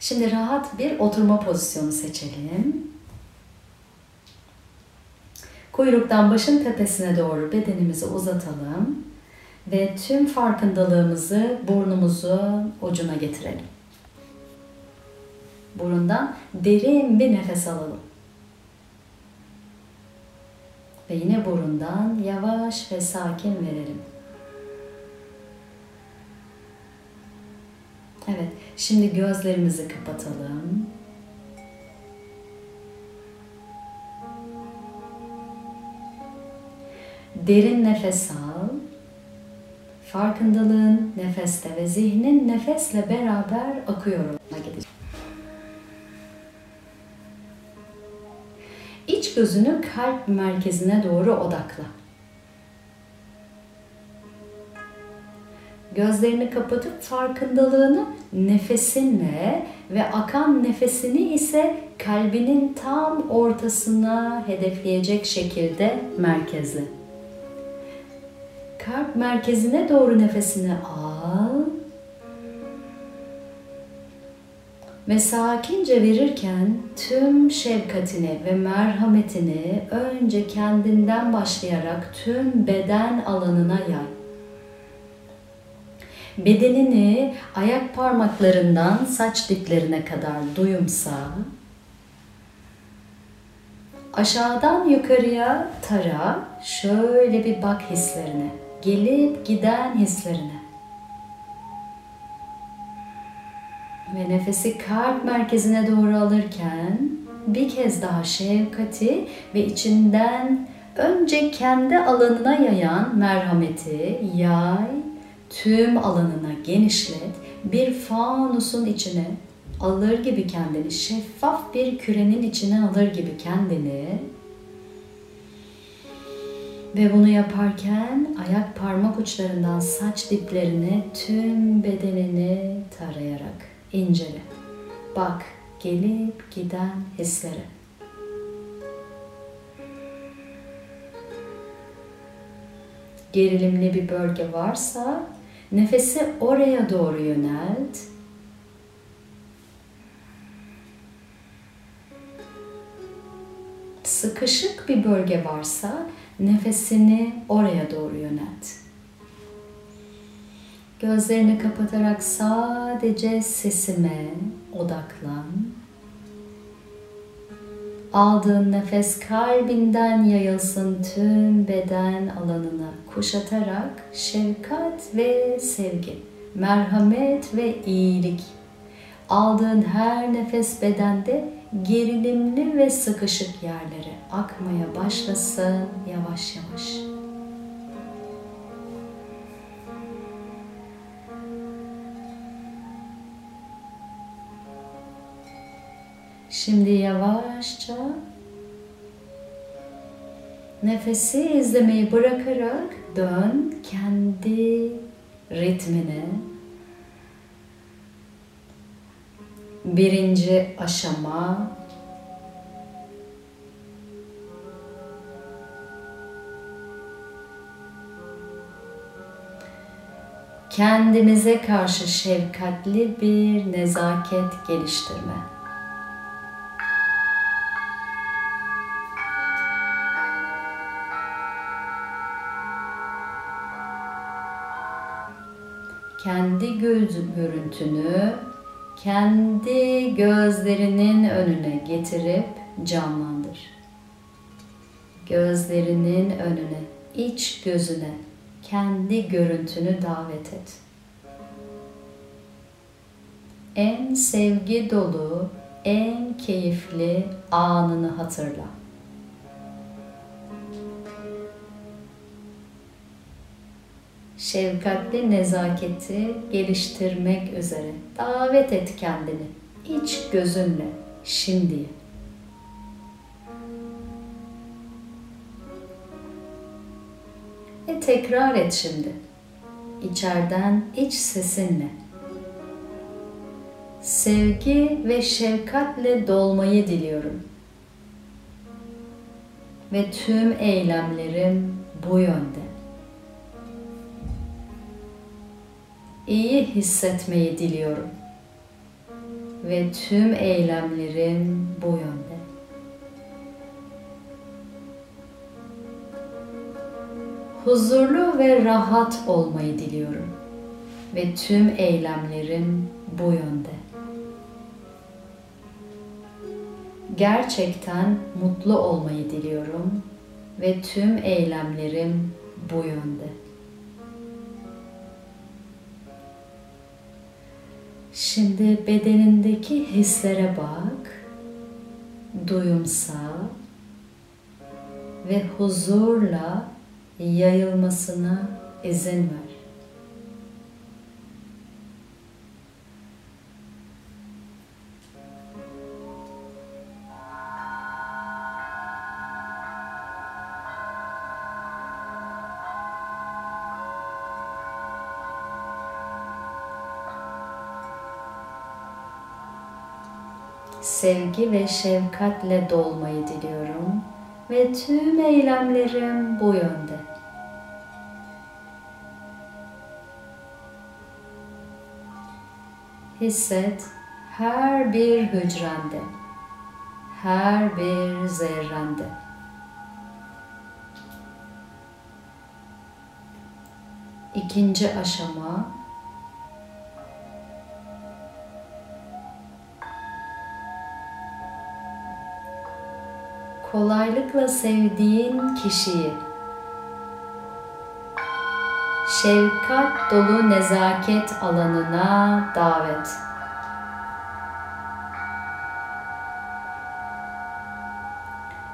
Şimdi rahat bir oturma pozisyonu seçelim. Kuyruktan başın tepesine doğru bedenimizi uzatalım ve tüm farkındalığımızı burnumuzun ucuna getirelim. Burundan derin bir nefes alalım. Ve yine burundan yavaş ve sakin verelim. Evet, şimdi gözlerimizi kapatalım. Derin nefes al. Farkındalığın nefeste ve zihnin nefesle beraber akıyor. İç gözünü kalp merkezine doğru odakla. Gözlerini kapatıp farkındalığını nefesinle ve akan nefesini ise kalbinin tam ortasına hedefleyecek şekilde merkezle. Kalp merkezine doğru nefesini al. Ve sakince verirken tüm şefkatini ve merhametini önce kendinden başlayarak tüm beden alanına yay. Bedenini ayak parmaklarından saç diplerine kadar duyumsa, aşağıdan yukarıya tara, şöyle bir bak hislerine, gelip giden hislerine. Ve nefesi kalp merkezine doğru alırken bir kez daha şefkati ve içinden önce kendi alanına yayan merhameti yay tüm alanına genişlet, bir fanusun içine alır gibi kendini, şeffaf bir kürenin içine alır gibi kendini ve bunu yaparken ayak parmak uçlarından saç diplerine tüm bedenini tarayarak incele. Bak gelip giden hislere. Gerilimli bir bölge varsa Nefesi oraya doğru yönelt. Sıkışık bir bölge varsa nefesini oraya doğru yönelt. Gözlerini kapatarak sadece sesime odaklan. Aldığın nefes kalbinden yayılsın tüm beden alanına kuşatarak şefkat ve sevgi, merhamet ve iyilik. Aldığın her nefes bedende gerilimli ve sıkışık yerlere akmaya başlasın yavaş yavaş. Şimdi yavaşça nefesi izlemeyi bırakarak dön kendi ritmine. Birinci aşama kendimize karşı şefkatli bir nezaket geliştirme. Kendi göz görüntünü kendi gözlerinin önüne getirip canlandır. Gözlerinin önüne, iç gözüne kendi görüntünü davet et. En sevgi dolu, en keyifli anını hatırla. Şefkatli nezaketi geliştirmek üzere davet et kendini iç gözünle şimdi. Ve tekrar et şimdi. İçeriden iç sesinle. Sevgi ve şefkatle dolmayı diliyorum. Ve tüm eylemlerim bu yönde. İyi hissetmeyi diliyorum. ve tüm eylemlerim bu yönde. Huzurlu ve rahat olmayı diliyorum ve tüm eylemlerim bu yönde. Gerçekten mutlu olmayı diliyorum ve tüm eylemlerim bu yönde. Şimdi bedenindeki hislere bak, duyumsal ve huzurla yayılmasına izin ver. Sevgi ve şefkatle dolmayı diliyorum ve tüm eylemlerim bu yönde. Hisset her bir hücrende, her bir zerrende. İkinci aşama kolaylıkla sevdiğin kişiyi şefkat dolu nezaket alanına davet.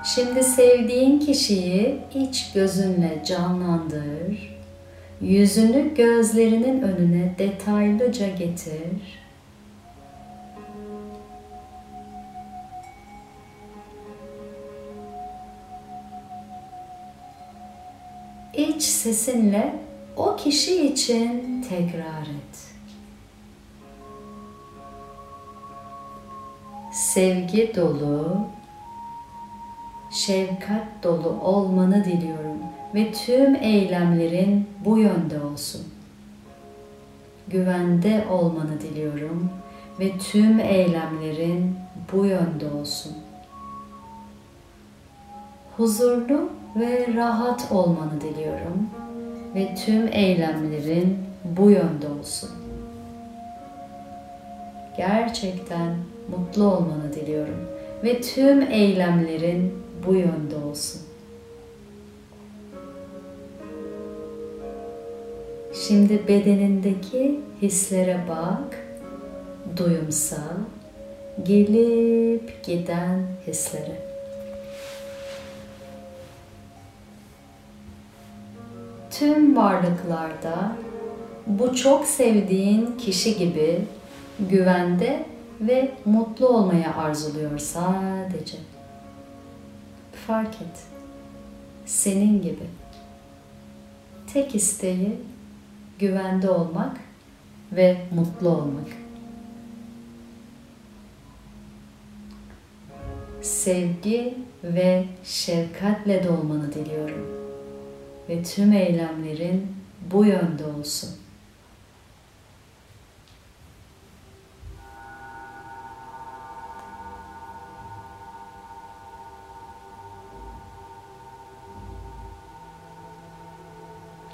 Şimdi sevdiğin kişiyi iç gözünle canlandır. Yüzünü gözlerinin önüne detaylıca getir iç sesinle o kişi için tekrar et. Sevgi dolu, şefkat dolu olmanı diliyorum ve tüm eylemlerin bu yönde olsun. Güvende olmanı diliyorum ve tüm eylemlerin bu yönde olsun. Huzurlu ve rahat olmanı diliyorum ve tüm eylemlerin bu yönde olsun. Gerçekten mutlu olmanı diliyorum ve tüm eylemlerin bu yönde olsun. Şimdi bedenindeki hislere bak, duyumsal, gelip giden hislere. Tüm varlıklarda bu çok sevdiğin kişi gibi güvende ve mutlu olmaya arzuluyor sadece. Fark et. Senin gibi. Tek isteği güvende olmak ve mutlu olmak. Sevgi ve şefkatle dolmanı diliyorum ve tüm eylemlerin bu yönde olsun.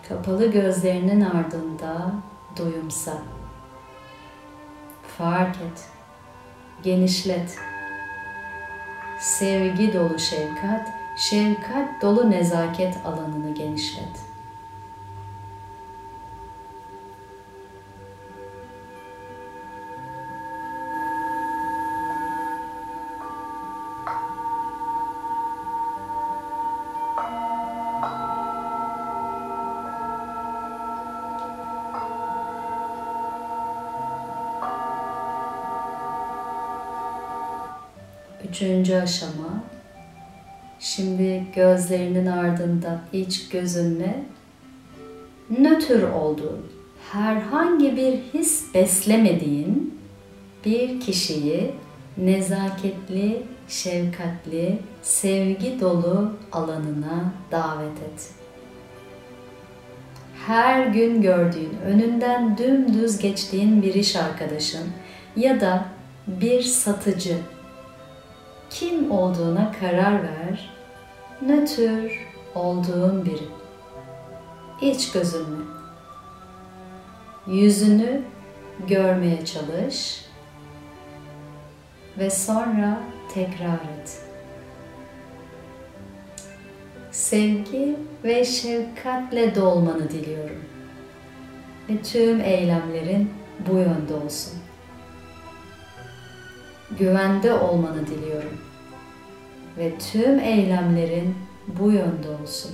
Kapalı gözlerinin ardında duyumsa. Fark et, genişlet. Sevgi dolu şefkat şefkat dolu nezaket alanını genişlet. Üçüncü aşama Şimdi gözlerinin ardında iç gözünle nötr olduğun, herhangi bir his beslemediğin bir kişiyi nezaketli, şefkatli, sevgi dolu alanına davet et. Her gün gördüğün, önünden dümdüz geçtiğin bir iş arkadaşın ya da bir satıcı. Kim olduğuna karar ver. Nötr olduğun biri. İç gözünle. Yüzünü görmeye çalış ve sonra tekrar et. Sevgi ve şefkatle dolmanı diliyorum. Ve tüm eylemlerin bu yönde olsun. Güvende olmanı diliyorum. Ve tüm eylemlerin bu yönde olsun.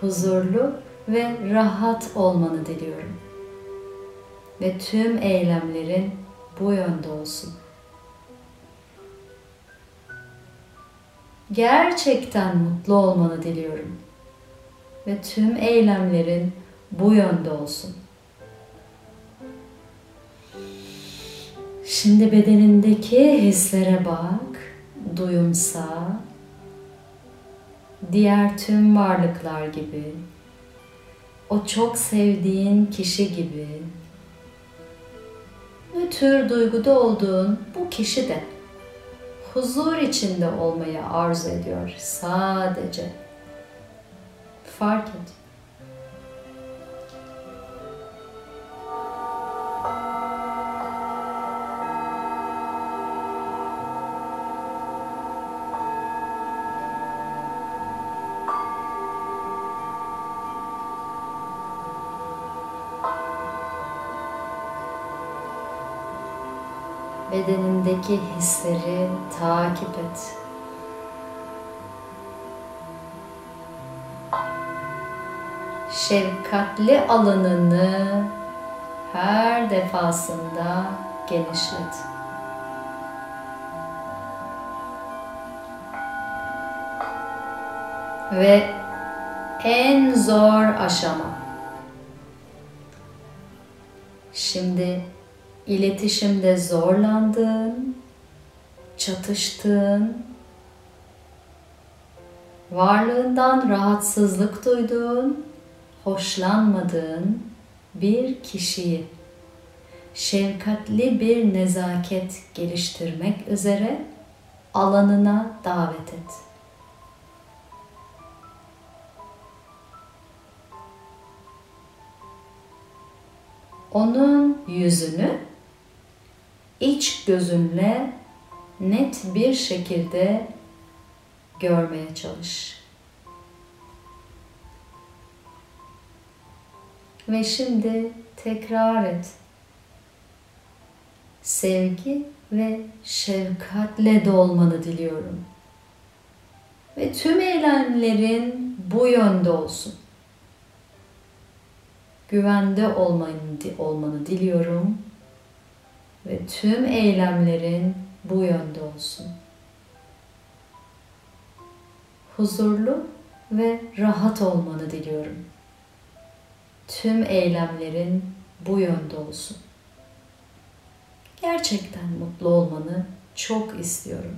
Huzurlu ve rahat olmanı diliyorum. Ve tüm eylemlerin bu yönde olsun. Gerçekten mutlu olmanı diliyorum. Ve tüm eylemlerin bu yönde olsun. Şimdi bedenindeki hislere bak, duyumsa, diğer tüm varlıklar gibi, o çok sevdiğin kişi gibi, ne tür duyguda olduğun bu kişi de huzur içinde olmayı arzu ediyor sadece. Fark et. Bedenindeki hisleri takip et. Şefkatli alanını her defasında genişlet. Ve en zor aşama. Şimdi iletişimde zorlandığın, çatıştığın, varlığından rahatsızlık duyduğun, hoşlanmadığın bir kişiyi şefkatli bir nezaket geliştirmek üzere alanına davet et. Onun yüzünü iç gözünle net bir şekilde görmeye çalış. Ve şimdi tekrar et. Sevgi ve şefkatle dolmanı diliyorum. Ve tüm eylemlerin bu yönde olsun. Güvende olmanı, olmanı diliyorum ve tüm eylemlerin bu yönde olsun. Huzurlu ve rahat olmanı diliyorum. Tüm eylemlerin bu yönde olsun. Gerçekten mutlu olmanı çok istiyorum.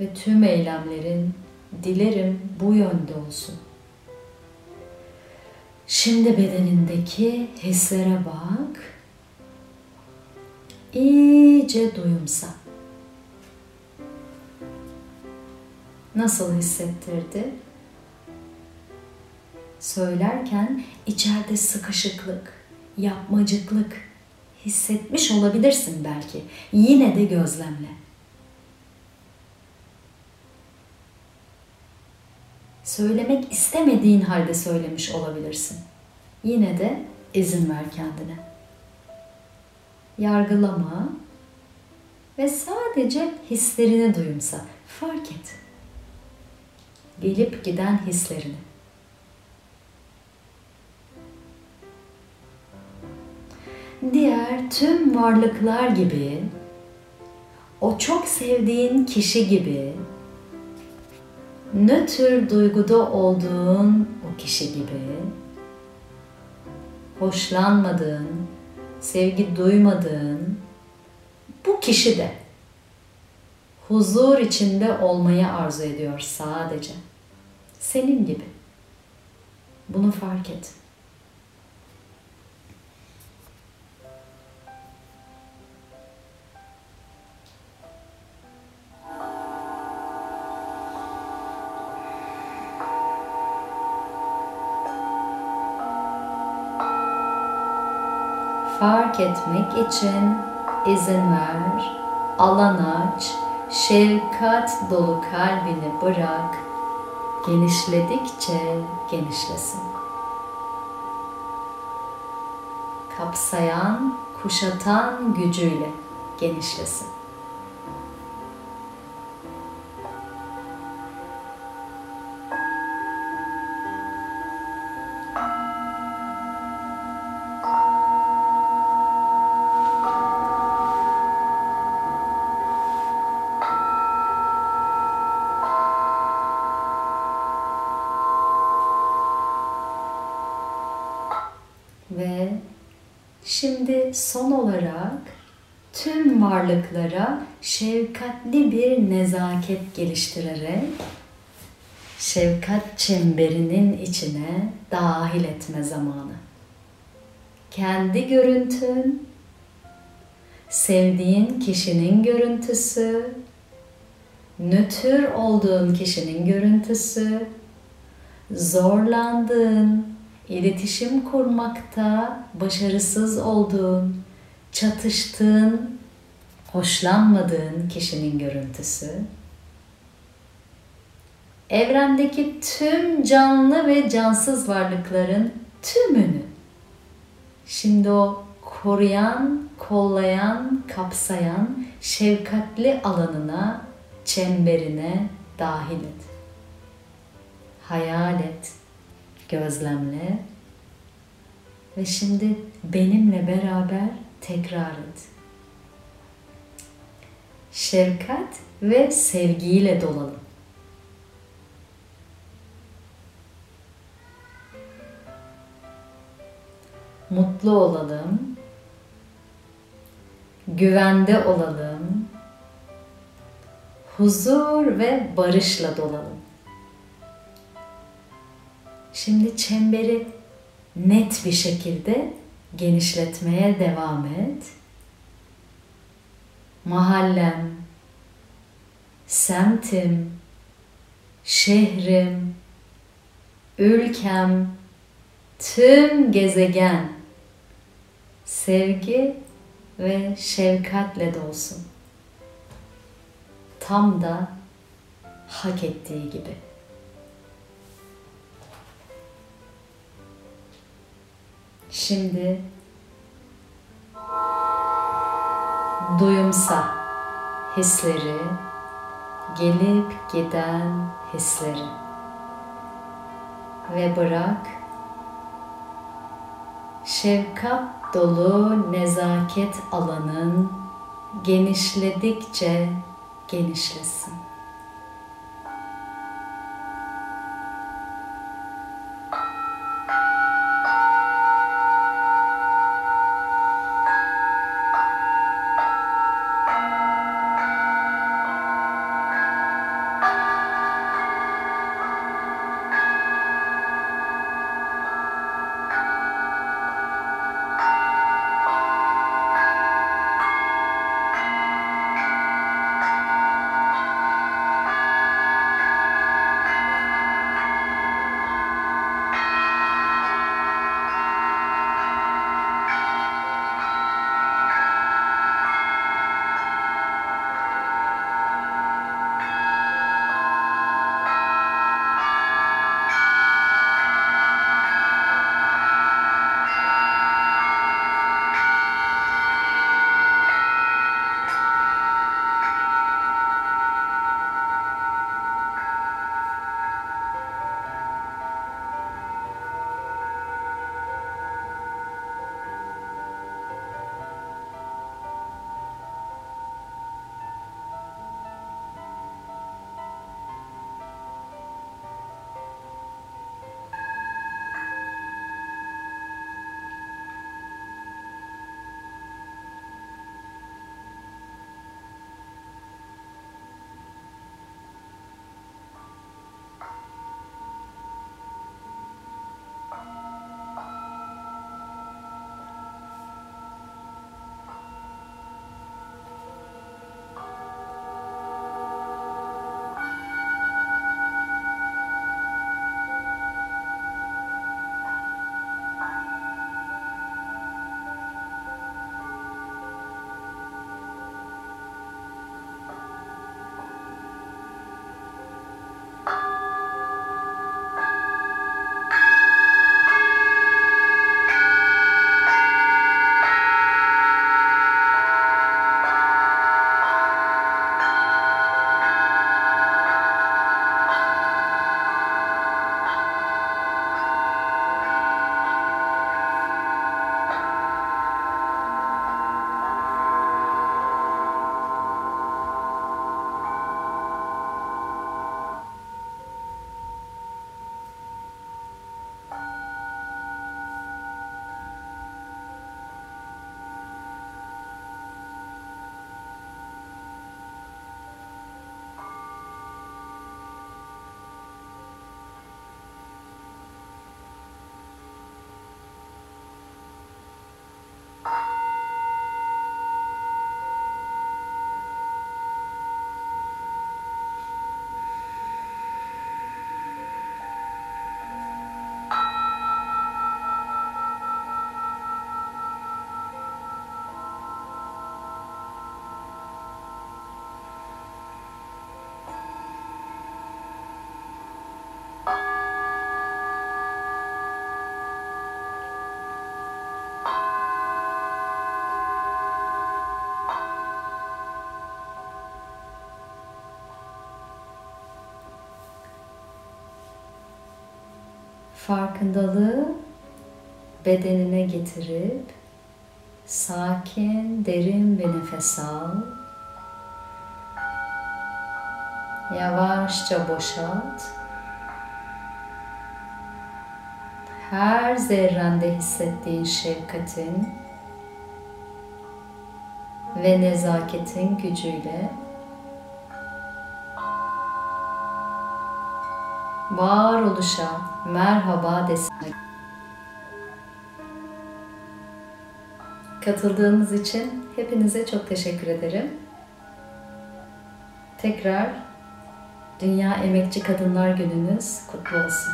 Ve tüm eylemlerin dilerim bu yönde olsun. Şimdi bedenindeki hislere bak iyice duyumsa. Nasıl hissettirdi? Söylerken içeride sıkışıklık, yapmacıklık hissetmiş olabilirsin belki. Yine de gözlemle. Söylemek istemediğin halde söylemiş olabilirsin. Yine de izin ver kendine yargılama ve sadece hislerini duyumsa. Fark et. Gelip giden hislerini. Diğer tüm varlıklar gibi o çok sevdiğin kişi gibi nötr duyguda olduğun o kişi gibi hoşlanmadığın, sevgi duymadığın bu kişi de huzur içinde olmayı arzu ediyor sadece. Senin gibi. Bunu fark et. Fark etmek için izin ver, alan aç, şefkat dolu kalbini bırak, genişledikçe genişlesin. Kapsayan, kuşatan gücüyle genişlesin. Son olarak tüm varlıklara şefkatli bir nezaket geliştirerek şefkat çemberinin içine dahil etme zamanı. Kendi görüntün, sevdiğin kişinin görüntüsü, nötr olduğun kişinin görüntüsü, zorlandığın, iletişim kurmakta başarısız olduğun, çatıştığın, hoşlanmadığın kişinin görüntüsü, evrendeki tüm canlı ve cansız varlıkların tümünü. Şimdi o koruyan, kollayan, kapsayan şefkatli alanına, çemberine dahil et. Hayal et, gözlemle. Ve şimdi benimle beraber tekrar et. Şefkat ve sevgiyle dolalım. Mutlu olalım. Güvende olalım. Huzur ve barışla dolalım. Şimdi çemberi net bir şekilde genişletmeye devam et. Mahallem, semtim, şehrim, ülkem, tüm gezegen sevgi ve şefkatle dolsun. Tam da hak ettiği gibi. Şimdi duyumsa hisleri, gelip giden hisleri ve bırak şefkat dolu nezaket alanın genişledikçe genişlesin. Farkındalığı bedenine getirip sakin, derin bir nefes al. Yavaşça boşalt. Her zerrende hissettiğin şefkatin ve nezaketin gücüyle varoluşa merhaba desin. Katıldığınız için hepinize çok teşekkür ederim. Tekrar Dünya Emekçi Kadınlar Gününüz kutlu olsun.